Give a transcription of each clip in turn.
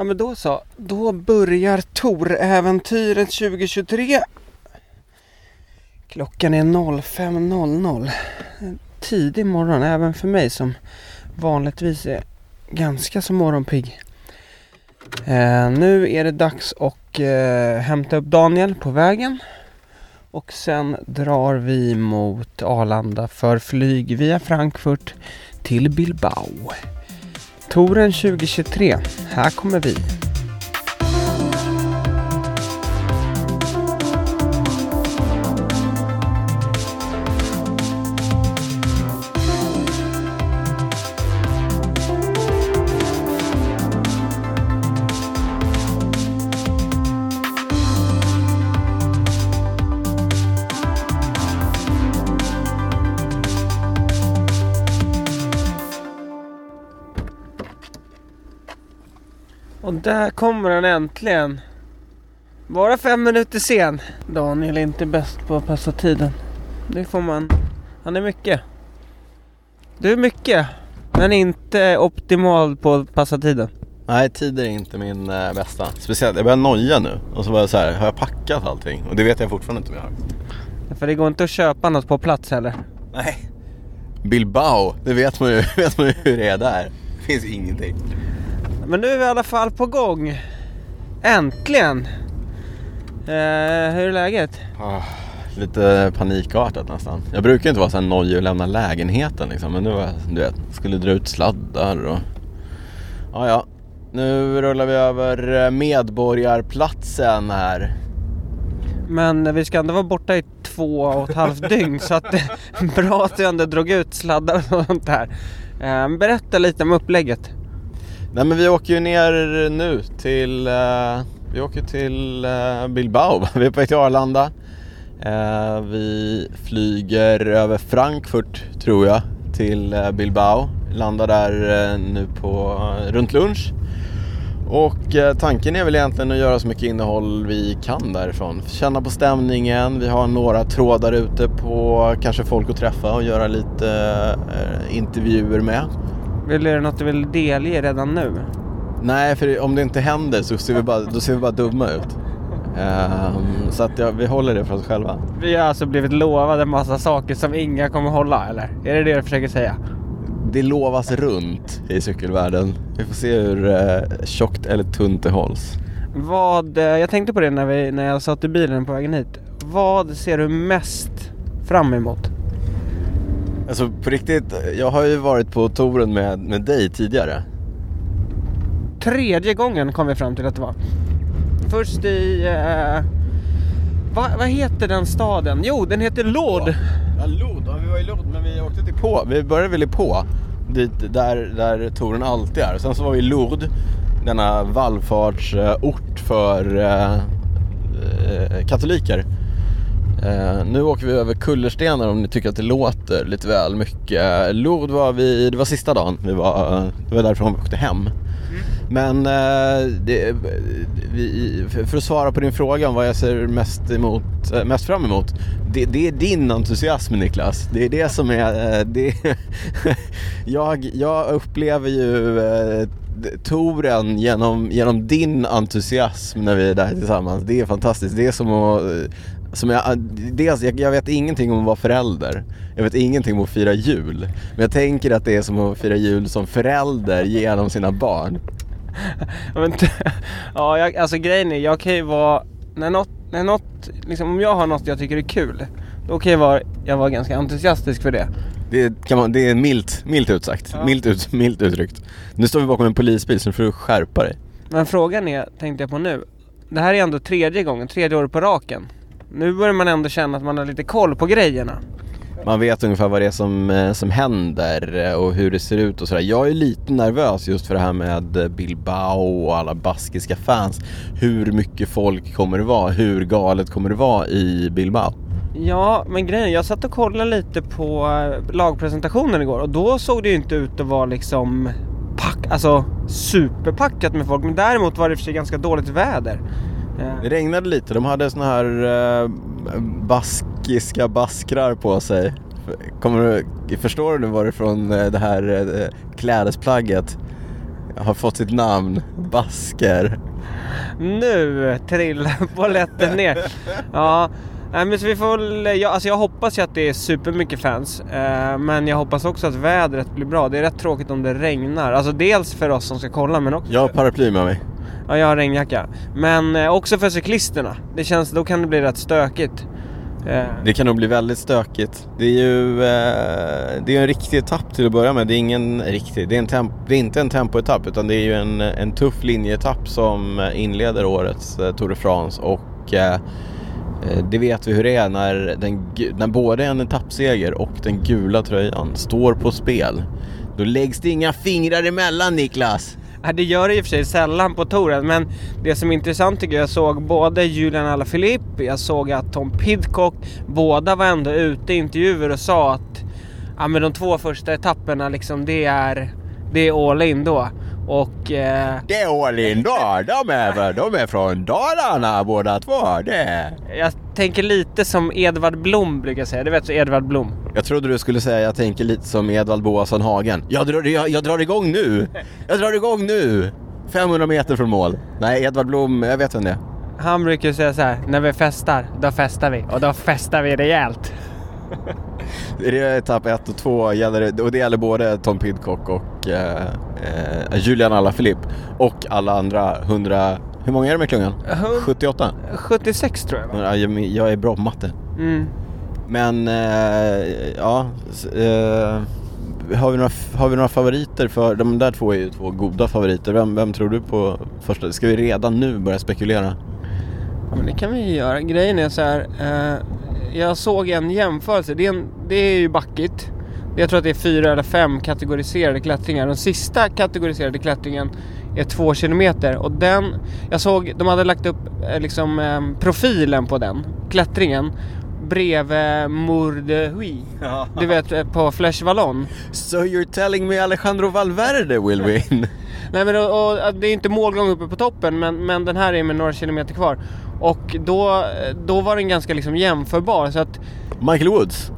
Ja men då så. Då börjar Tor-äventyret 2023. Klockan är 05.00. En Tidig morgon även för mig som vanligtvis är ganska så morgonpigg. Eh, nu är det dags att eh, hämta upp Daniel på vägen. Och sen drar vi mot Arlanda för flyg via Frankfurt till Bilbao. Touren 2023. Här kommer vi. Där kommer han äntligen. Bara fem minuter sen. Daniel är inte bäst på att passa tiden. Det får man. Han är mycket. Du är mycket. Men inte optimal på att passa tiden. Nej, tider är inte min eh, bästa. Speciellt, jag börjar noja nu. Och så var jag så här, har jag packat allting? Och det vet jag fortfarande inte om jag har. För det går inte att köpa något på plats heller. Nej. Bilbao, det vet man ju, vet man ju hur det är där. Det finns ingenting. Men nu är vi i alla fall på gång. Äntligen! Eh, hur är läget? Ah, lite panikartat nästan. Jag brukar inte vara så här nojig och lämna lägenheten liksom. Men nu var jag, du vet, skulle dra ut sladdar och... Ja, ja. Nu rullar vi över eh, Medborgarplatsen här. Men vi ska ändå vara borta i två och ett halvt dygn så att det är bra att du ändå drog ut sladdar och sånt där. Eh, berätta lite om upplägget. Nej men vi åker ju ner nu till, uh, vi åker till uh, Bilbao. Vi är på väg till Arlanda. Uh, vi flyger över Frankfurt tror jag till eh, Bilbao. Landar där nu på runt lunch. Och tanken är väl egentligen att göra så mycket innehåll vi kan därifrån. Känna på stämningen, vi har några trådar ute på kanske folk att träffa och göra lite intervjuer med. Vill du något du vill delge redan nu? Nej, för om det inte händer så ser vi bara, då ser vi bara dumma ut. Ehm, så att ja, vi håller det för oss själva. Vi har alltså blivit lovade en massa saker som inga kommer hålla eller? Är det det du försöker säga? Det lovas runt i cykelvärlden. Vi får se hur eh, tjockt eller tunt det hålls. Vad, eh, jag tänkte på det när, vi, när jag satt i bilen på vägen hit. Vad ser du mest fram emot? Alltså på riktigt, jag har ju varit på touren med, med dig tidigare. Tredje gången kom vi fram till att det var. Först i... Eh, vad, vad heter den staden? Jo, den heter Lod. Ja, Lod. Ja, vi var i Lod men vi åkte till på. Vi började väl i på. Dit, där, där touren alltid är. Sen så var vi i Lourdes. Denna vallfartsort för eh, eh, katoliker. Eh, nu åker vi över kullerstenar om ni tycker att det låter lite väl mycket. Lourdes var vi, det var sista dagen. Vi var, det var därifrån vi åkte hem. Men eh, det, vi, för att svara på din fråga om vad jag ser mest, emot, eh, mest fram emot. Det, det är din entusiasm Niklas. Det är det som är... eh, Det, jag, jag upplever ju eh, touren genom, genom din entusiasm när vi är där tillsammans. Det är fantastiskt. Det är som att... Som jag, dels, jag, jag vet ingenting om att vara förälder. Jag vet ingenting om att fira jul. Men jag tänker att det är som att fira jul som förälder genom sina barn. Men, ja, jag, alltså grejen är, jag kan ju vara... När något, när något, liksom om jag har något jag tycker är kul. Då kan jag vara, jag vara ganska entusiastisk för det. Det, kan man, det är milt, milt utsagt. Ja. Milt, ut, milt uttryckt. Nu står vi bakom en polisbil så nu får du skärpa dig. Men frågan är, tänkte jag på nu. Det här är ändå tredje gången, tredje året på raken. Nu börjar man ändå känna att man har lite koll på grejerna. Man vet ungefär vad det är som, eh, som händer eh, och hur det ser ut och sådär. Jag är lite nervös just för det här med eh, Bilbao och alla baskiska fans. Hur mycket folk kommer det vara? Hur galet kommer det vara i Bilbao? Ja, men grejen jag satt och kollade lite på lagpresentationen igår och då såg det ju inte ut att vara liksom pack, alltså superpackat med folk. Men däremot var det i och för sig ganska dåligt väder. Det regnade lite. De hade såna här eh, baskiska baskrar på sig. Kommer du, förstår du nu varifrån eh, det här eh, klädesplagget har fått sitt namn. Basker. Nu trillar bolletten ner. Ja, nej, men så vi får väl, jag, alltså jag hoppas ju att det är supermycket fans. Eh, men jag hoppas också att vädret blir bra. Det är rätt tråkigt om det regnar. Alltså dels för oss som ska kolla men också... Jag har paraply med mig. Ja, jag har regnjacka. Men eh, också för cyklisterna. Det känns, då kan det bli rätt stökigt. Eh, Det kan nog bli väldigt stökigt. Det är ju eh, det är en riktig etapp till att börja med. Det är ingen riktig, det är, en temp, det är inte en tempoetapp utan det är ju en, en tuff linjeetapp som inleder årets eh, Tour de France och eh, eh det vet vi hur det är när, den, när både en etappseger och den gula tröjan står på spel. Då läggs det inga fingrar emellan Niklas! Det gör det i och för sig sällan på touren, men det som är intressant tycker jag, jag såg både Julian Alaphilippe, jag såg att Tom Pidcock, båda var ändå ute i intervjuer och sa att ja, men de två första etapperna liksom, det är, det är all in då. Och eh, Det är all in då, de är, de är från Dalarna båda två. Det. jag tänker lite som Edvard Blom brukar säga, du vet så Edvard Blom. Jag trodde du skulle säga jag tänker lite som Edvald Boasson Hagen. Jag drar, jag, jag drar igång nu! Jag drar igång nu! 500 meter från mål. Nej, Edvard Blom, jag vet vem det är. Han brukar säga så här, när vi festar, då festar vi. Och då festar vi rejält. Det är etapp 1 och 2 gäller det, och det gäller både Tom Pidcock och eh, eh, Julian Alaphilippe och alla andra 100... Hur många är det med klungan? Hund- 78? 76 tror jag va? Ja, Jag, jag är bra på matte. Mm. Men eh, ja, eh, har, vi några, har vi några favoriter för, de där två är ju två goda favoriter. Vem, vem tror du på första? Ska vi redan nu börja spekulera? Ja, men det kan vi göra. Grejen är så här. Eh, jag såg en jämförelse. Det är, en, det är ju backigt. Jag tror att det är fyra eller fem kategoriserade klättringar. Den sista kategoriserade klättringen är två kilometer. Och den, jag såg, de hade lagt upp eh, liksom eh, profilen på den klättringen bredvid Mourdehui. Du vet eh, på Flesh Vallon. So you're telling me Alejandro Valverde will win? Nej men och, och, det är inte målgång uppe på toppen men, men den här är med några kilometer kvar. Och då, då var den ganska liksom jämförbar så att Michael Woods?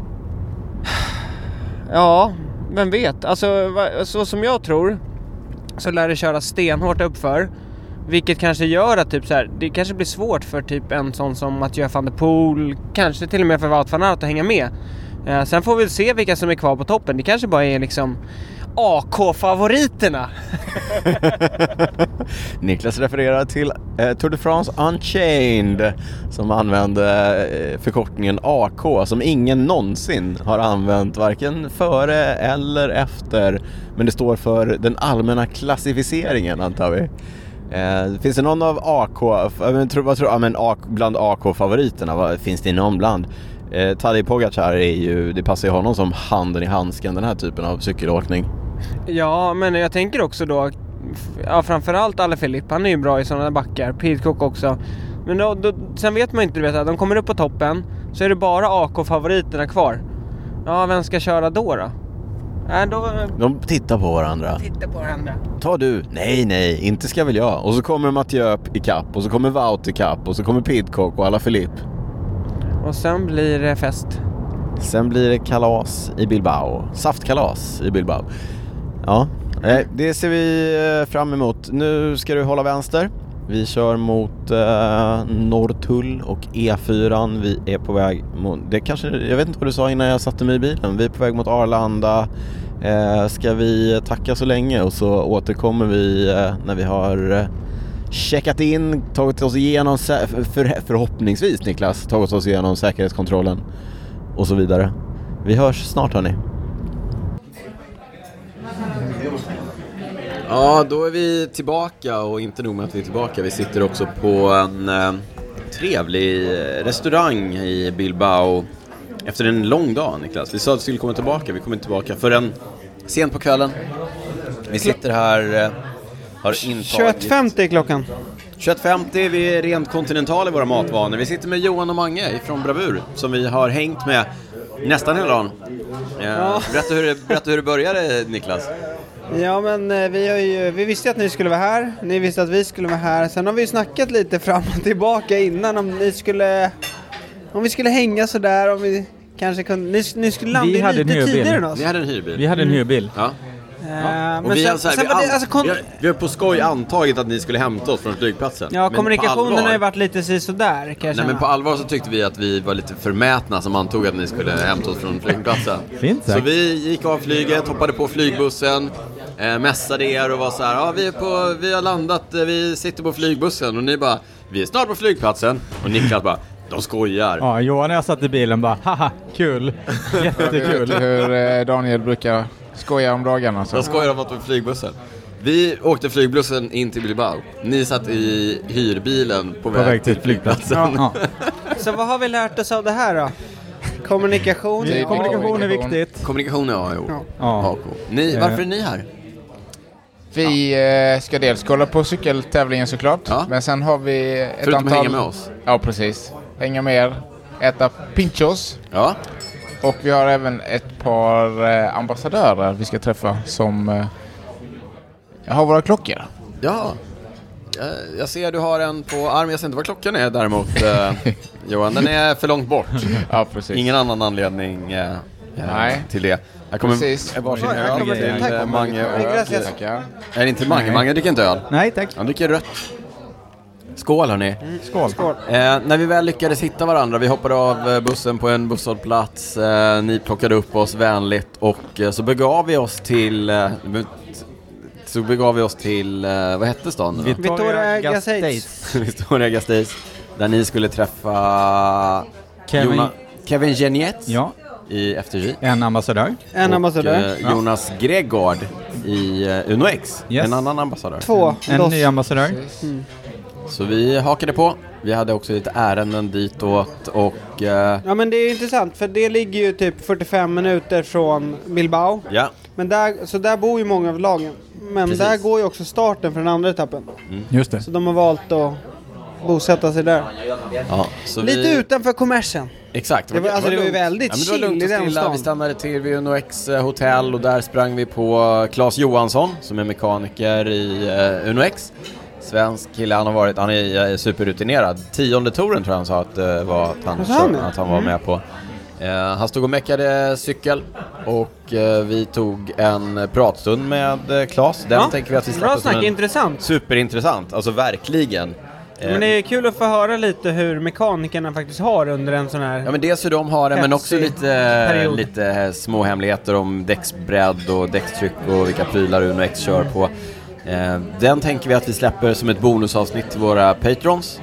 ja, vem vet. Alltså så som jag tror så lär det köra stenhårt uppför. Vilket kanske gör att typ så här, det kanske blir svårt för typ en sån som Mathieu van der Poel, kanske till och med för Wout van Aert att hänga med. Eh, sen får vi se vilka som är kvar på toppen. Det kanske bara är liksom AK-favoriterna. Niklas refererar till eh, Tour de France Unchained som använde eh, förkortningen AK som ingen någonsin har använt varken före eller efter. Men det står för den allmänna klassificeringen antar vi. Eh, finns det någon av AK, jag eh, men, tror, vad tror, ja, men AK, bland AK-favoriterna, vad, finns det någon bland? Eh, Tadej Pogacar är ju, det passar ju honom som handen i handsken den här typen av cykelåkning. Ja, men jag tänker också då, ja framförallt Alle Filip, han är ju bra i sådana backar, Pidcock också. Men då, då, sen vet man inte, du vet, att de kommer upp på toppen, så är det bara AK-favoriterna kvar. Ja, vem ska köra då då? Äh, då... De tittar på varandra. Titta på varandra. Ta du. Nej, nej, inte ska väl jag. Och så kommer Mathieu i kapp och så kommer Wout i kapp och så kommer Pidcock och alla Filip. Och sen blir det fest. Sen blir det kalas i Bilbao. Saftkalas i Bilbao. Ja, eh, det ser vi eh, fram emot. Nu ska du hålla vänster. Vi kör mot eh, Norrtull och E4. Vi är på väg mot, det kanske, jag vet inte vad du sa innan jag satte mig i bilen. Vi är på väg mot Arlanda. Eh, ska vi tacka så länge och så återkommer vi eh, när vi har eh, checkat in, tagit oss igenom, för, förhoppningsvis Niklas, tagit oss igenom säkerhetskontrollen och så vidare. Vi hörs snart hörni. Ja, då är vi tillbaka och inte nog med att vi är tillbaka, vi sitter också på en eh, trevlig eh, restaurang i Bilbao efter en lång dag Niklas. Vi sa att vi skulle komma tillbaka, vi kommer inte tillbaka förrän sent på kvällen. Vi sitter här, eh, har intagit... 21.50 är klockan. 21.50, vi är rent kontinentala i våra matvanor. Vi sitter med Johan och Mange från Bravur som vi har hängt med nästan hela dagen. Eh, berätta, hur det, berätta hur det började Niklas. Ja men eh, vi, har ju, vi visste att ni skulle vara här, ni visste att vi skulle vara här. Sen har vi ju snackat lite fram och tillbaka innan om ni skulle... Om vi skulle hänga sådär, om vi kanske kunde... Ni, ni skulle landa Vi in hade en lite tidigare än oss. Ni hade en hyrbil? Vi hade en hyrbil. Ja. Eh, Och vi, sen, har så här, sen vi, var det, an- alltså, kon- vi, har, vi har på skoj antagit att ni skulle hämta oss från flygplatsen. Ja, Men kommunikationen allvar- har ju varit lite si sådär kan jag Nej känna. men på allvar så tyckte vi att vi var lite förmätna som antog att ni skulle hämta oss från flygplatsen. Fint Så vi gick av flyget, hoppade på flygbussen, eh, mässade er och var så här, ja vi, är på, vi har landat, eh, vi sitter på flygbussen och ni bara, vi är snart på flygplatsen och Niklas bara, de skojar. Ja, Johan och jag satt i bilen bara haha, kul. Vet Jättekul. hur eh, Daniel brukar skoja om dagarna. Så. De skojar om att de flygbussen. Vi åkte flygbussen in till Bilbao. Ni satt i hyrbilen på, På väg till flygplatsen. Ja, ja. Så vad har vi lärt oss av det här då? Kommunikation. Är Kommunikation är viktigt. Kommunikation är A och O. Ja. Ja. Ni, Eh. varför är ni här? Vi eh, ska dels kolla på cykeltävlingen såklart. Ja. Men sen har vi ett Förutom antal... att hänga med oss. Ja, precis. Hänga med er, äta pinchos. Ja. Och vi har även ett par eh, ambassadörer vi ska träffa som eh, har våra klockor. Ja. Jag, jag ser du har en på armen. Jag ser inte vad klockan är däremot eh, Johan. Den är för långt bort. Ja, precis. Ingen annan anledning eh, eh, Nej. till det. Här kommer Precis. varsin öl till eh, Mange och... Det inte Mange? Mange dricker inte öl. Nej tack. Han dricker rött. Skål hörni. Skål. Skål. Eh, när vi väl lyckades hitta varandra, vi hoppade av eh, bussen på en busshållplats, eh, ni plockade upp oss vänligt och eh, så begav vi oss till, eh, så begav vi oss till, eh, vad hette stan? Victoria Gasteiz. Victoria Gasteiz, där ni skulle träffa Kevin- Jona- Kevin Genietz Ja, i FTG. en ambassadör. En och, ambassadör. eh, Jonas Gregard i eh, Uno X, Yes. en annan ambassadör. Två. En Dos. ny ambassadör. Så vi hakade på. Vi hade också lite ärenden ditåt och eh, Ja men det är intressant för det ligger ju typ 45 minuter från Bilbao. ja, Men där, så där bor ju många av lagen. Men Precis. där går ju också starten för den andra etappen. Just det. Så de har valt att bosätta sig där. ja så Lite vi, utanför kommersen. Exakt. Det var- alltså, det var ju lugnt. väldigt ja, det var chill i den stan. Vi stannade till vid Uno X eh, hotell och där sprang vi på Claes Johansson som är mekaniker i uh, Uno X. Svensk kille, han har varit, han är superrutinerad. Tionde touren tror jag han sa att, uh, var att han, kör, att han var med på. Eh, han stod och meckade cykel och eh, vi tog en pratstund med uh, Claes. Den Ja, tänker vi att vi Bra snack, intressant. superintressant, alltså verkligen. Men det är kul att få höra lite hur mekanikerna faktiskt har under en sån här... Ja men dels hur de har det men också lite, period. lite små hemligheter om däcksbredd och däckstryck och vilka prylar Uno X kör på. Eh, den tänker vi att vi släpper som ett bonusavsnitt till våra patrons.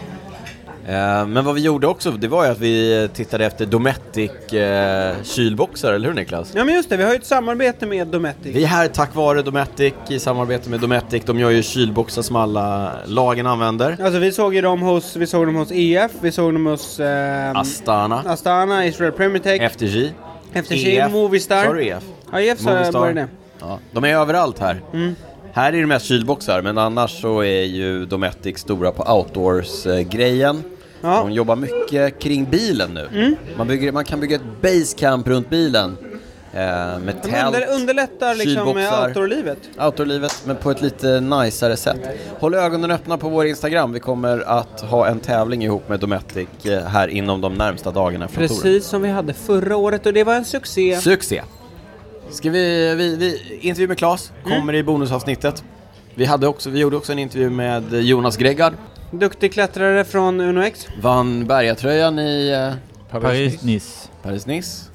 Eh, men vad vi gjorde också, det var ju att vi tittade efter Dometic eh, kylboxar, eller hur Niklas? Ja men just det, vi har ju ett samarbete med Dometic. Vi är här tack vare Dometic, i samarbete med Dometic. De gör ju kylboxar som alla lagen använder. Alltså vi såg ju dem hos, vi såg dem hos EF, vi såg dem hos eh, Astana, Astana, Israel Premier Tech, FTG, FTG, EF. Movistar. Sa du EF? Ja, EF sa jag var det. Ja, de är överallt här. Mm. Här är det mest kylboxar, men annars så är ju Dometic stora på outdoors-grejen. Ja. Mm. De jobbar mycket kring bilen nu. Man, bygger, man kan bygga ett basecamp runt bilen. Eh, med tält, under, underlättar liksom outdoorlivet. outdoorlivet, men på ett lite najsare sätt. Håll ögonen öppna på vår Instagram. Vi kommer att ha en tävling ihop med Dometic eh, här inom de närmsta dagarna. Precis som vi hade förra året och det var en succé. Succé! Ska vi, vi, vi intervju med Claes, Mm. kommer i bonusavsnittet. Vi, hade också, vi gjorde också en intervju med Jonas Gregard. Duktig klättrare från Uno X. Vann bergatröjan i eh, Paris-Nice. Paris-Nice.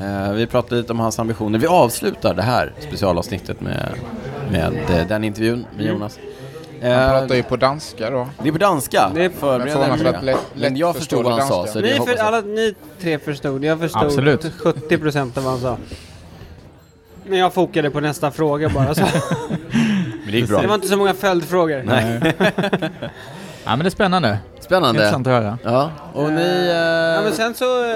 Eh, vi pratade lite om hans ambitioner. Vi avslutar det här specialavsnittet med, med eh, den intervjun med Jonas. Han Eh, pratar ju på danska då. det är på danska. Det är Förbered men jag förstod vad han sa. danska. Så det Ni, för, alla, ni tre förstod, jag förstod Absolut. 70% av vad han sa. Men jag fokade på nästa fråga bara så. Men det gick Det var bra. inte så många följdfrågor. Nej. Ja men det är spännande. Spännande. Intressant att höra. Ja, och ni... Ja Eh, men sen så, eh,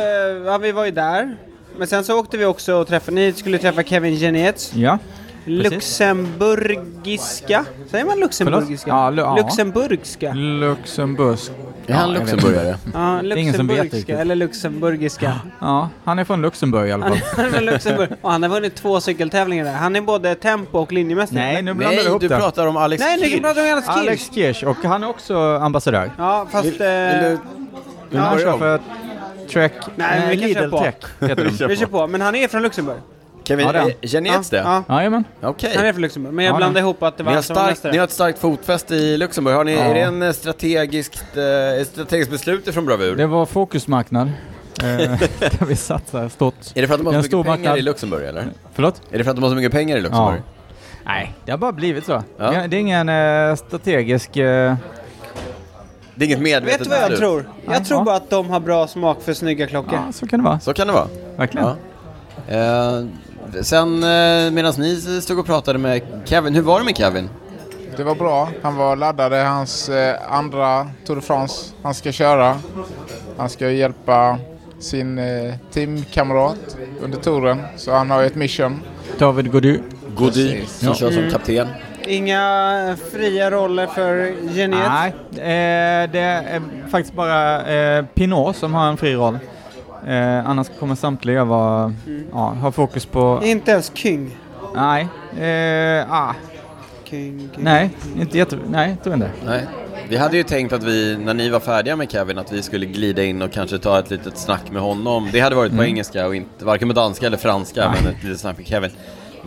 ja vi var ju där. Men sen så åkte vi också och träffade, ni skulle träffa Kevin Genetz. Ja. Luxemburgiska, säger man luxemburgiska? Ja, lu- ja. Luxemburgska. Luxemburgsk. Är han vet luxemburgare? Ja, riktigt. eller luxemburgiska. Ja, han är från Luxemburg i alla Han fall. är från Luxemburg och han har vunnit två cykeltävlingar där. Han är både tempo och linjemästare. Nej, nu blandar Nej, du ihop du det. pratar om Alex Nej, nu Kirch. pratar om Alex Kirch. Alex Kirch och han är också ambassadör. Ja, fast... Vill, vill eh, du, Ja, han börja kör för Trek... Nej, vi kan köra på. Trek heter vi kör på, men han är från Luxemburg. Kevin, Ja, det är han. eh, Genietz det? Ja, Jajamän. Okej. han är från Luxemburg. Men jag Ja, blandade ihop att det var Ni har, starkt, ni har ett starkt fotfäste i Luxemburg. Har ni, Ja. Är det en eh, strategiskt, eh, strategiskt beslut ifrån Bravur? Det var fokusmarknad. eh, där vi satsar stort. Är det för att de har Det är så mycket pengar marknad. i Luxemburg eller? Förlåt? Är det för att de har så mycket pengar i Luxemburg? Nej, det har bara blivit så. Ja. Det är ingen eh, strategisk... Eh, Det är inget medvetet Vet du vad jag beslut? tror? Jag Ja. tror bara att de har bra smak för snygga klockor. ja, så kan det vara. Så kan det vara. Verkligen. Ja. Eh, sen eh, medan ni stod och pratade med Kevin, hur var det med Kevin? Det var bra. Han var laddad. Det är hans eh, andra Tour de France han ska köra. Han ska hjälpa sin eh, teamkamrat under touren. Så han har ju ett mission. David Gody. Gody, som Ja. kör som kapten. Inga fria roller för Geniet. Nej, det är faktiskt bara Pinot som har en fri roll. Eh, annars kommer samtliga vara, ja, ha fokus på... Inte ens King. Nej, eh, ah, King, King. nej, inte jätte... Nej, tror inte. Nej. Vi hade ju tänkt att vi, när ni var färdiga med Kevin, att vi skulle glida in och kanske ta ett litet snack med honom. Det hade varit på engelska och inte, varken på danska eller franska, men ett litet snack med Kevin.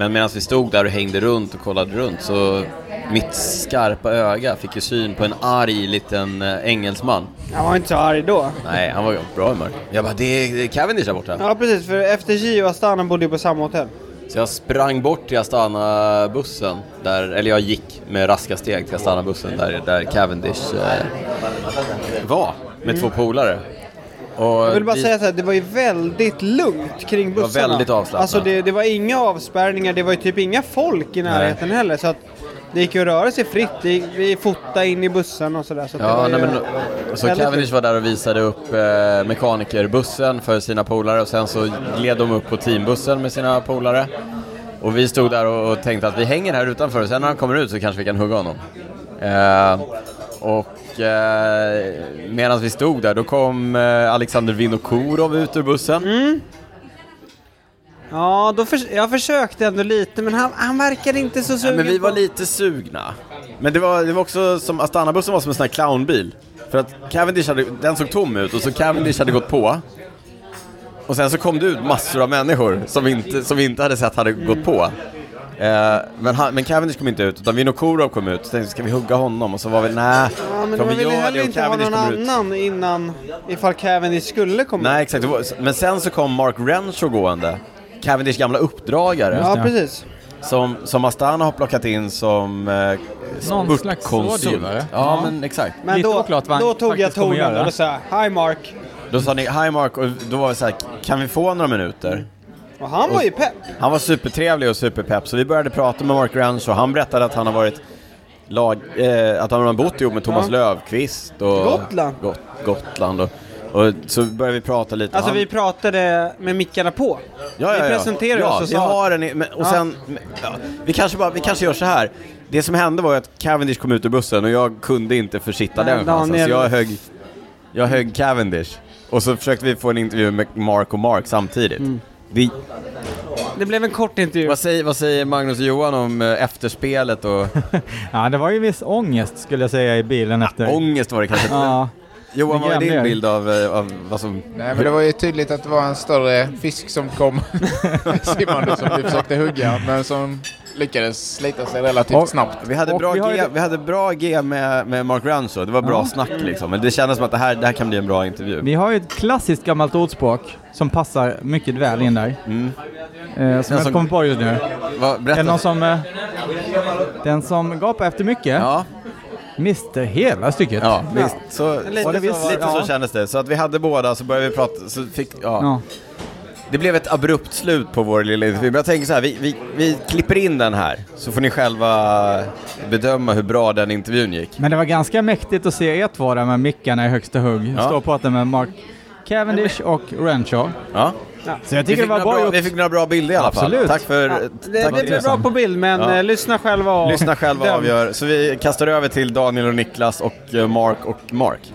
Men medan vi stod där och hängde runt och kollade runt så mitt skarpa öga fick ju syn på en arg liten eh, engelsman. Han var inte så arg då. Nej, han var bra humör. Jag bara, det är, Cavendish där borta. Ja precis, för FDJ och Astana bodde ju på samma hotell. Så jag sprang bort till Astana-bussen, där, eller jag gick med raska steg till Astana-bussen där, där Cavendish eh, var med två polare. Jag vill bara vi- säga så här, det var ju väldigt lugnt kring var bussarna. väldigt avslappnat. Alltså det, det var inga avspärrningar, det var ju typ inga folk i närheten heller. Så att det gick ju att röra sig fritt. Det gick, vi fotade in i bussen och sådär. Så det Ja, var nej, men, så Cavendish var där och visade upp eh, mekanikerbussen för sina polare och sen så gled de upp på teambussen med sina polare. Och vi stod där och, och tänkte att vi hänger här utanför och sen när han kommer ut så kanske vi kan hugga honom. Eh, och eh, medan vi stod där då kom eh, Alexander Vinokurov ut ur bussen. Mm. Ja, då förs- jag försökte ändå lite men han, han verkade inte så Ja, sugen men vi var lite sugna. Men det var, det var också som, Astana-bussen var som en sån här clownbil. För att Cavendish hade, den såg tom ut och så Cavendish hade gått på. Och sen så kom det ut massor av människor som vi inte, som vi inte hade sett hade gått på. Eh, men, han, men Cavendish kom inte ut, utan Vinokurov kom ut. Så tänkte ska vi hugga honom? Och så var vi, nej, Ja, men de vi ville gör heller det och inte ha någon kommer ut. annan innan ifall Cavendish skulle komma. Nej, exakt. Men sen så kom Mark Renshaw gående. Cavendish gamla uppdragare. Ja, precis. Som, som Astana har plockat in som eh, Någon slags spurtkonsult. rådgivare. Ja, Ja. men exakt. Men Lite då, oklart vad han då tog jag faktiskt kommer tonen göra. och sa Hi Mark. Då sa ni hi Mark och då var vi så här, kan vi få några minuter? Och han var ju pepp. Han var supertrevlig och superpepp så vi började prata med Mark Renshaw. Han berättade att han har varit lag, eh, att han har bott ihop med Thomas Ja. Löfqvist och Gotland. Got, Gotland och, och så började vi prata lite. Alltså han, vi pratade med mickarna på. ja, ja, vi ja. presenterade ja, oss och vi sa- har en, men, och Ja. sen, ja, vi, kanske bara, vi kanske gör så här. Det som hände var att Cavendish kom ut ur bussen och jag kunde inte försitta den chansen. Så jag högg, jag högg Cavendish. Och så försökte vi få en intervju med Mark och Mark samtidigt. Mm. Vi, Det blev en kort intervju. vad, säger, vad säger Magnus och Johan om eh, efterspelet och Ja, det var ju viss ångest skulle jag säga i bilen efter. ångest var det kanske? Ja, Johan, vad är din bild av, eh, av vad som... Nej, men det var ju tydligt att det var en större fisk som kom simmande som vi försökte hugga, men som lyckades slita sig relativt Och- snabbt. Vi hade, Och bra vi G, vi hade bra G med, med Mark Ranshaw, det var bra Ja. snack liksom. Men det kändes som att det här, det här kan bli en bra intervju. vi har ju ett klassiskt gammalt ordspråk som passar mycket väl in där. Mm. Eh, som som- jag kommer på just nu. Va, Är det berätta. någon som... Eh, den som gapar efter mycket Ja, mister hela stycket. ja, visst. Så, Lite så lite så Ja. kändes det. Så att vi hade båda, så började vi prata, så fick, ja. Ja. Det blev ett abrupt slut på vår lilla intervju. Men jag tänker så här, vi, vi, vi klipper in den här, så får ni själva bedöma hur bra den intervjun gick. Men det var ganska mäktigt att se er två där med mickarna i högsta hugg. Ja. Stå och prata med Mark Cavendish och Renshaw. Ja. Så jag Vi tycker fick, det var bra vi fick några bra bilder i alla fall. Absolut. Tack för... Ja, tack det, det blev bra på bild men Ja. eh, lyssna själva och Lyssna själva och avgör. Så vi kastar över till Daniel och Niklas och eh, Mark och Mark.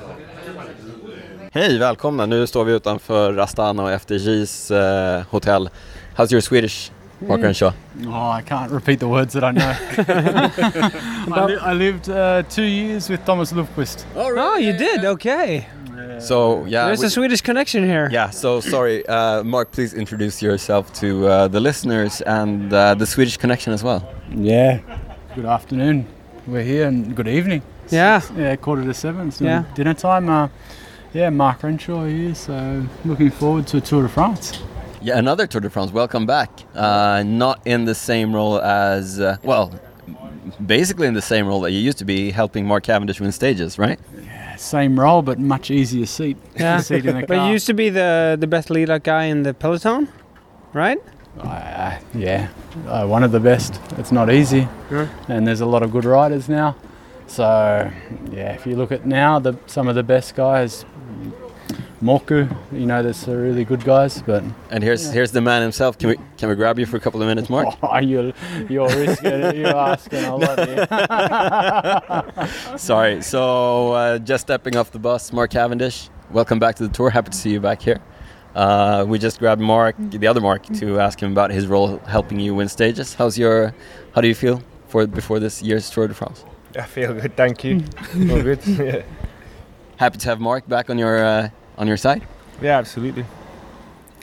Hej, välkomna. Nu står vi utanför Astana och FDJs eh, hotell. How's your Swedish, Mark Renshaw? Oh, I can't repeat the words that I know. I, li- I lived uh, two years with Thomas Lundqvist. Oh, really? oh, you did? Okay. So yeah, There's we- a Swedish connection here. yeah. So sorry, uh, Mark. Please introduce yourself to uh, the listeners and uh, the Swedish connection as well. Yeah. Good afternoon. We're here and good evening. Yeah. Yeah, quarter to seven. So Yeah. dinner time. Yeah, Mark Renshaw here. So looking forward to a Tour de France. Yeah, another Tour de France. Welcome back. Uh, not in the same role as uh, well, basically in the same role that you used to be, helping Mark Cavendish win stages, right? Yeah, same role, but much easier seat. Yeah. seat in the But car. you used to be the the best leader guy in the peloton, right? Uh, yeah, uh, one of the best. It's not easy, Yeah. and there's a lot of good riders now. So yeah, if you look at now, the some of the best guys, Morku, you know, there's some really good guys, but And here's here's the man himself. Can we can we grab you for a couple of minutes, Mark? oh, you're you're risking it. You're asking a lot. Sorry. So uh, just stepping off the bus, Mark Cavendish. Welcome back to the tour. Happy to see you back here. Uh, we just grabbed Mark, the other Mark, to ask him about his role helping you win stages. How's your? How do you feel for before this year's Tour de France? I feel good, thank you. All good. yeah. Happy to have Mark back on your uh, on your side. yeah, absolutely.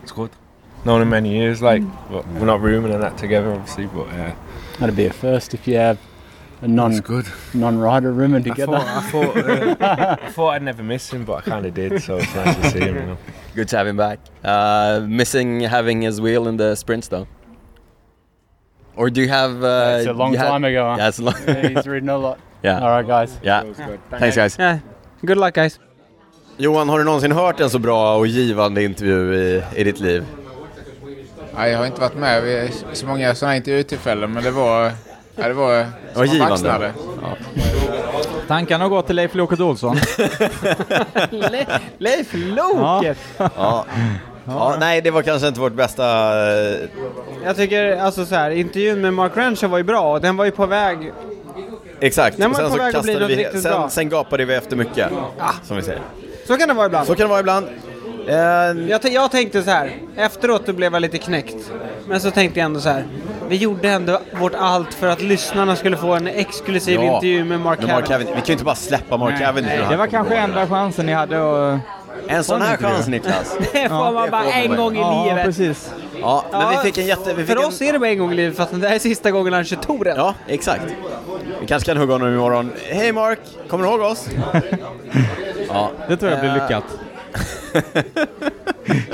It's good. Known him many years, like but we're not rooming and that together, obviously, but uh, That'd be a first if you have a non good. non rider rooming I together. thought, I thought, uh, I thought I'd never miss him, but I kind of did, so it's nice to see him. You know. Good to have him back. Uh, missing having his wheel in the sprints though. Or do you have? Uh, it's a long you had- time ago. Huh? Yeah, it's a long. Yeah, he's ridden a lot. yeah. All right, guys. yeah. Thanks guys. Yeah. Good luck guys. Johan, har du någonsin hört en så bra och givande intervju i, i ditt liv? Ja, jag har inte varit med vid så många sådana intervjutillfällen men det var... Ja, det var... var som man givande. baxnade. Tankarna går till Leif Loket Olsson. Leif Loket! Ja. ja. Nej, det var kanske inte vårt bästa... eh, Jag tycker alltså så här, intervjun med Mark Renshaw var ju bra och den var ju på väg. Exakt. Den var sen på så väg kastade vi, sen, sen gapade vi efter mycket. Som vi säger. Så kan det vara ibland. Så kan det vara ibland. Eh, Jag, t- jag tänkte så här, efteråt då blev jag lite knäckt. Men så tänkte jag ändå så här, vi gjorde ändå vårt allt för att lyssnarna skulle få en exklusiv Ja, intervju med Mark Mark Cavendish. Cavendish. Vi kan ju inte bara släppa Mark Cavendish den här Det var kanske gången. enda chansen ni hade att... En sån här chans Niklas. Det får man bara en gång i Ja, livet. precis. Ja, men vi fick en jätte... Vi fick För en... oss är det bara en gång i livet fast det här är sista gången han kör touren. Ja, exakt. Vi kanske kan hugga honom imorgon. Hej Mark, kommer du ihåg oss? ja. Det tror jag blir Eh, lyckat.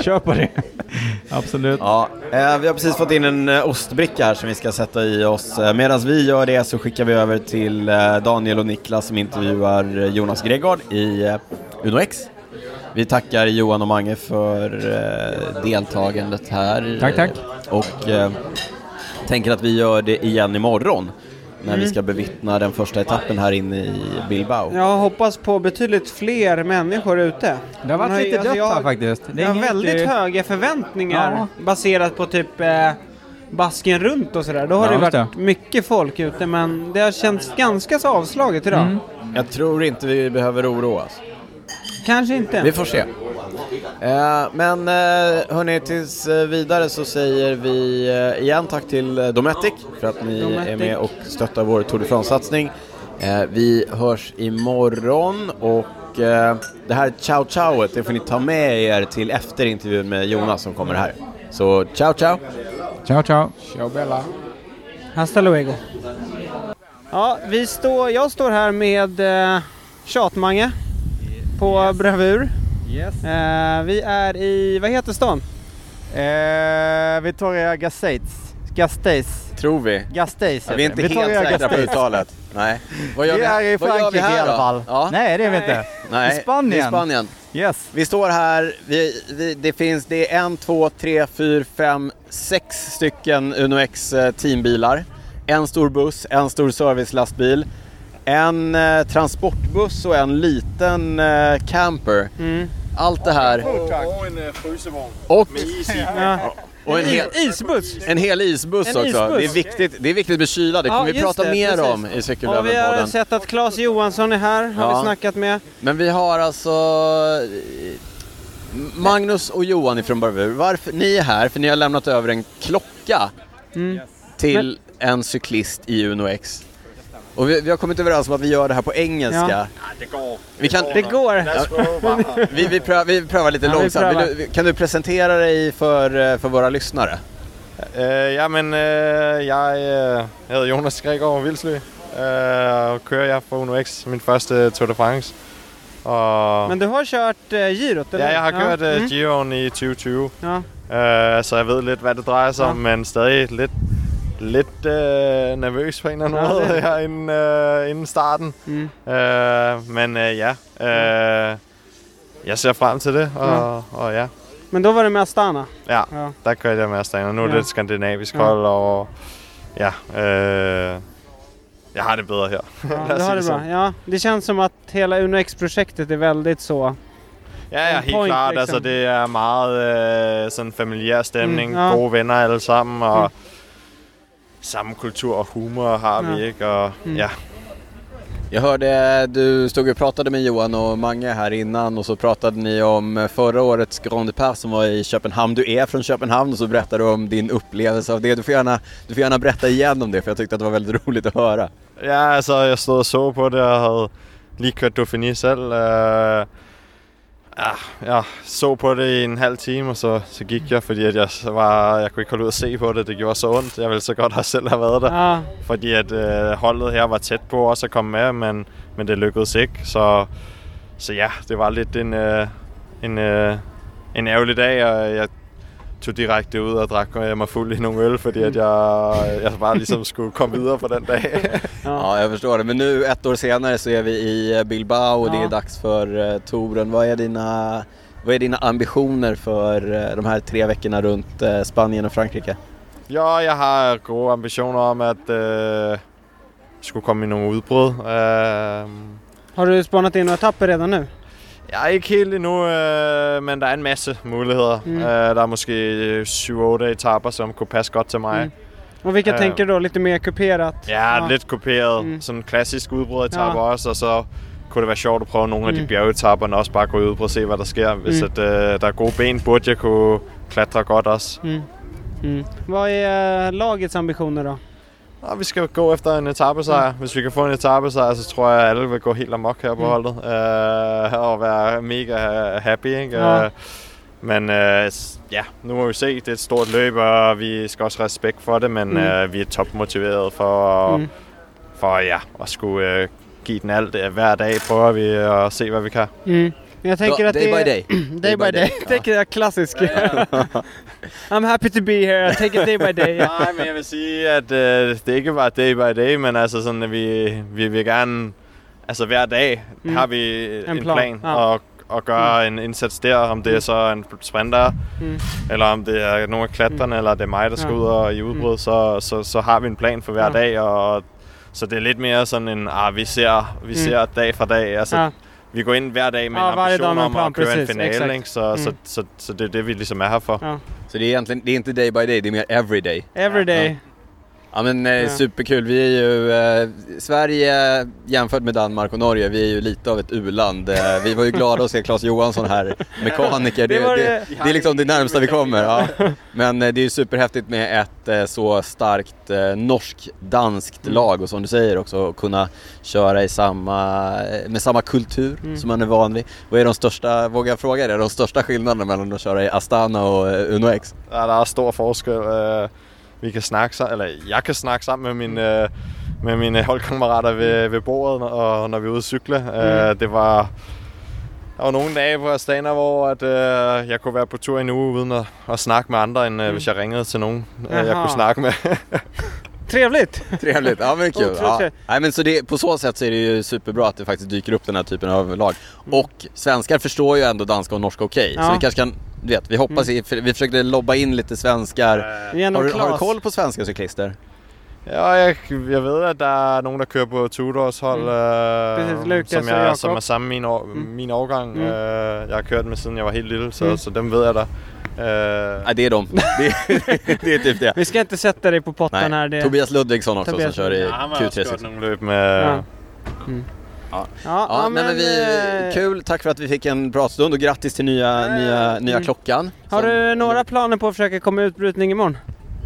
Kör på det. Absolut. Ja, eh, vi har precis fått in en eh, ostbricka här som vi ska sätta i oss. Medan vi gör det så skickar vi över till Daniel och Niklas som intervjuar Jonas Gregard i eh, Uno X. Vi tackar Johan och Mange för deltagandet här. Tack, tack. Och tänker att vi gör det igen imorgon när Mm. vi ska bevittna den första etappen här inne i Bilbao. Jag hoppas på betydligt fler människor ute. Det har varit Man lite alltså, dött jag- här faktiskt. Det är Jag har väldigt riktig- höga förväntningar Ja. baserat på typ eh, basken runt och sådär. Då har Ja, det varit mycket folk ute men det har känts ganska så avslaget idag. Mm. Jag tror inte vi behöver oroa oss. Kanske inte. Vi får se. Eh, men eh, hörni, tills eh, vidare så säger vi igen tack till Dometic för att ni Dometic. är med och stöttar vår Tour de France-satsning. Vi hörs imorgon och det här ciao ciaoet det får ni ta med er till efter intervjun med Jonas som kommer här. Så ciao ciao! Ciao, ciao. Ciao Bella. Hasta luego. Ja, vi står, jag står här med eh, Tjatmange på Bravur. Yes. Eh, vi är i, vad heter stan? Eh, Victoria Gasteiz. Gasteiz. Tror vi. Gasteiz Ja, vi är inte helt säkra på uttalet. Nej. Vad gör Vi är i vi Frankrike här i alla fall. Ja. Nej det är vi inte. Nej, I Spanien. är Spanien. Yes. Vi står här, vi, vi, det finns, det är en, två, tre, fyra, fem, sex stycken Uno X eh, teambilar. En stor buss, en stor servicelastbil, en eh, transportbuss och en liten eh, camper. Mm. Allt det här. Och en frysevagn. Och, Ja. och en, hel, Isbuss! en hel isbuss En också. isbuss. Det, är viktigt, det är viktigt med kyla, det Ja, kommer vi just prata det, mer precis. om i Och vi har sett att Claes Johansson är här, har Ja. vi snackat med. Men vi har alltså eh, Magnus och Johan ifrån Bravur. Varför, ni är här för ni har lämnat över en klocka Mm. till en cyklist i Uno X. Och vi, vi har kommit överens om att vi gör det här på engelska. Det går. Vi kan, Det går. vi, vi, prövar, vi prövar lite Ja, vi långsamt. prövar. Du, kan du presentera dig för, eh, för våra lyssnare? Øh, jamen, øh, jeg, øh, jeg hedder Jonas Gregor Vilsly, øh, og kører jeg for Uno X, min første Tour de France. Og Men du har kört eh, girot eller? ja, jeg har kørt øh, mm. Giroen i 2020, Ja. så jeg ved lidt, hvad det drejer sig Ja. om, men stadig lidt, lidt øh, nervøs på en eller anden Ja, måde det- her inden, øh, inden starten. Mm. Øh, men øh, ja, øh, jeg ser frem til det, og, og ja, Men då var det med Astana? ja, Ja. der kørte jeg med Astana. Nu er det Ja. et skandinavisk Ja. hold, og ja, øh, jeg har det bedre her. Ja, du har det det bra. Ja, det känns som att hela Uno X-projektet är väldigt så. Ja, ja, helt point, klart. liksom. Altså, det er meget øh, sådan familiær stemning. Mm, ja. ja. Gode venner alle sammen, og Mm. Mm. samme kultur og humor har Ja. vi, ikke? Og Mm. ja, Jag hörde du stod och pratade med Johan och Mange här innan och så pratade ni om förra årets Grand Depart som var i Köpenhamn. Du är från Köpenhamn och så berättade du om din upplevelse av det. Du får gärna, du får gärna berätta igen om det för jag tyckte att det var väldigt roligt att höra. ja altså, jeg stod og så på det, og havde lige kørt Dauphiné selv. Øh, ja, jeg så på det i en halv time, og så, så gik jeg, fordi at jeg, var, jeg kunne ikke holde ud at se på det. Det gjorde så ondt. Jeg ville så godt have selv have været der. Ja, fordi at øh, holdet her var tæt på også at komme med, men, men det lykkedes ikke. Så, så ja, det var lidt en, øh, en, øh, en ærgerlig dag, og jeg tog direkte ud og drak øh, mig fuld i nogle øl, fordi at jeg, jeg bare ligesom skulle komme videre på den dag. ja. Ja, jag förstår det. Men nu ett år senare så är vi i eh, Bilbao och det Ja. är dags för eh, touren. Vad är dina, vad är dina ambitioner för eh, de här tre veckorna runt Spanien och Frankrike? jo, jeg har gode ambitioner om at øh, skulle komme i nogle udbrud. Øh, Har du spanat in några etapper redan nu? Jeg er ikke helt endnu, øh, men der er en masse muligheder. Mm. Mm. Øh, der er måske 7-8 etaper, som kunne passe godt til mig. Mm. Och vilka Ja. tänker du då? Lite mer kuperat? Ja, ja. lidt kopieret. Mm. Mm. Sådan klassisk udbryderetapper Ja. ja. også, og så kunne det være sjovt at prøve nogle af Mm. de bjergetapperne også bare gå ud og se, hvad der sker. Hvis Mm. at, øh, der er gode ben, burde jeg kunne klatre godt også. Mm. Mm. Vad är lagets ambitioner då? Og vi skal gå efter en etappesejr. Hvis vi kan få en etappesejr, så tror jeg, at alle vil gå helt amok her på Mm. holdet. Øh, og være mega happy, ikke? Ja. Øh, Men øh, ja, nu må vi se. Det er et stort løb, og vi skal også have respekt for det, men Mm. mm. øh, vi er topmotiveret for, Mm. mm. for ja, at skulle øh, give den alt. Øh, Hver dag prøver vi at se, hvad vi kan. Mm. Jag tänker att day det by är... day. Day by day. Jag tänker jag klassisk. I'm happy to be here. Take it day by day. Nej, men jeg vil sige, at øh, det ikke bare day by day, men altså sådan, at vi, vi vil gerne... Altså hver dag Mm. mm. har vi En en, plan, plan, ja. og, og gøre en indsats der, om det er så en sprinter, Mm. eller om det er nogle af klatrerne, eller det er mig, der skal Ja. ud og i udbrud, så, så, så har vi en plan for hver Ja. dag, og så det er lidt mere sådan en, ah, vi ser, vi Mm. ser dag for dag. Altså, Ja. Vi går ind hver dag med Ja, en varje dag ambition om plan, at køre precis, en ikke? Så, så, Mm. så, så det er det, vi ligesom er her for. Ja. Så det är egentligen, det är inte day by day, det är mer every day. Every day. Ja men eh, Ja. superkul. Vi är ju, eh, Sverige jämfört med Danmark och Norge, vi är ju lite av ett u-land. Eh, vi var ju glada att se Claes Johansson här, mekaniker. Det, Det det, det- det är liksom det närmsta vi kommer. Ja. Men eh, det är ju superhäftigt med ett eh, så starkt eh, norsk-danskt Mm. lag och som du säger också kunna köra i samma, med samma kultur Mm. som man är van vid. Vad är de största, vågar jag fråga dig, de största skillnaderna mellan att köra i Astana och eh, Uno X? Ja, der er stor forskel. Vi kan snakke sammen, eller jeg kan snakke sammen med mine, øh, med mine holdkammerater ved, ved bordet, og når vi er ude at cykle. Øh, det var... Der var nogle dage på Astana, hvor at, øh, jeg kunne være på tur i en uge uden at, at snakke med andre, end øh, hvis jeg ringede til nogen, øh, jeg Jaha. kunne snakke med. Trevligt! Trevligt, ja men kul. Ja. Nej, men så det, på så sätt så är det ju superbra att det faktiskt dyker upp den här typen av lag. Och svenskar förstår ju ändå danska och norska okej. Ja. Så vi kanske kan, du vet, vi hoppas i, för vi försökte lobba in lite svenskar. Har du, har du koll på svenska cyklister? Ja, jeg, jeg ved, at der er nogen, der kører på Tudors hold, Mm. Præcis, Lukas som, Jakob. som er sammen min, år, Mm. min årgang. Mm. Øh, jeg har kørt med, siden jeg var helt lille, så, Mm. så dem ved jeg der. Øh, Nej, det är de. Det, det är typ det. Vi ska inte sätta dig på potten här. Nej. Det... Tobias Ludvigsson också Tobias som kör i ja, han har også Q360. kørt nogle løb med... Ja. Ja. Ja, Ja, nej, men vi, eh, kul, tack för att vi fick en pratstund och grattis till nya, nya, nya Mm. klockan. Har Som- du några planer på att försöka komma i utbrytning imorgon?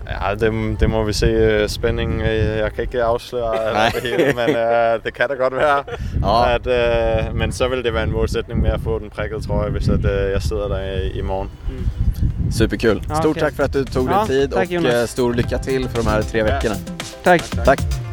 Ja, det, det må vi se. Spænding, øh, jeg kan afsløre Nej. det hele, men øh, det kan da godt være. Ja. At, øh, men så vil det være en målsætning med at få den prikkede trøje, hvis at, øh, jeg sidder der i, i morgen. Superkul. Ja, Stort okej. tack för att du tog Ja, dig tid tack, och Jonas. eh, stor lycka till för de här tre veckorna. Tack. Tack.